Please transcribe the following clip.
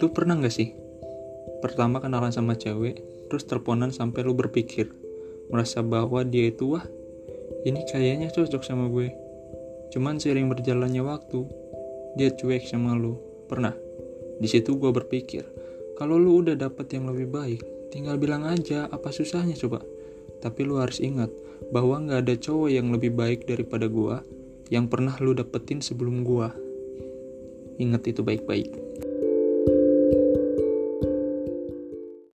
Lu pernah gak sih? Pertama kenalan sama cewek, terus teleponan sampai lu berpikir, merasa bahwa dia itu wah, ini kayaknya cocok sama gue. Cuman sering berjalannya waktu, dia cuek sama lu. Pernah? Di situ gue berpikir, kalau lu udah dapet yang lebih baik, tinggal bilang aja apa susahnya coba. Tapi lu harus ingat bahwa nggak ada cowok yang lebih baik daripada gue, yang pernah lu dapetin sebelum gue. Ingat itu baik-baik.